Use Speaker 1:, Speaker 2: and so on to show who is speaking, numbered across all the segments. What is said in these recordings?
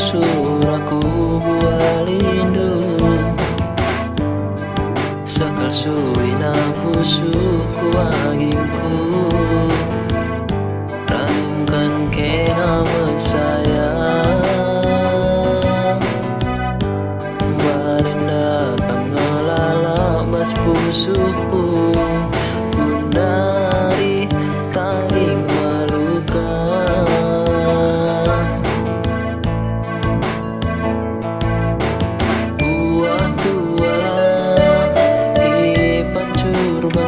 Speaker 1: Suraku aku buah lindu Sakal suina busuk kuagingku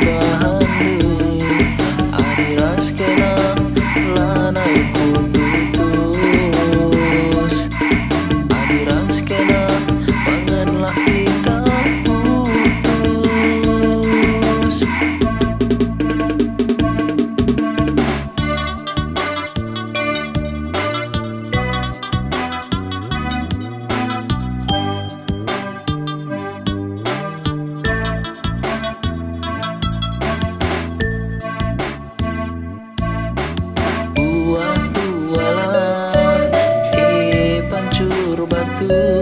Speaker 1: 过 tu.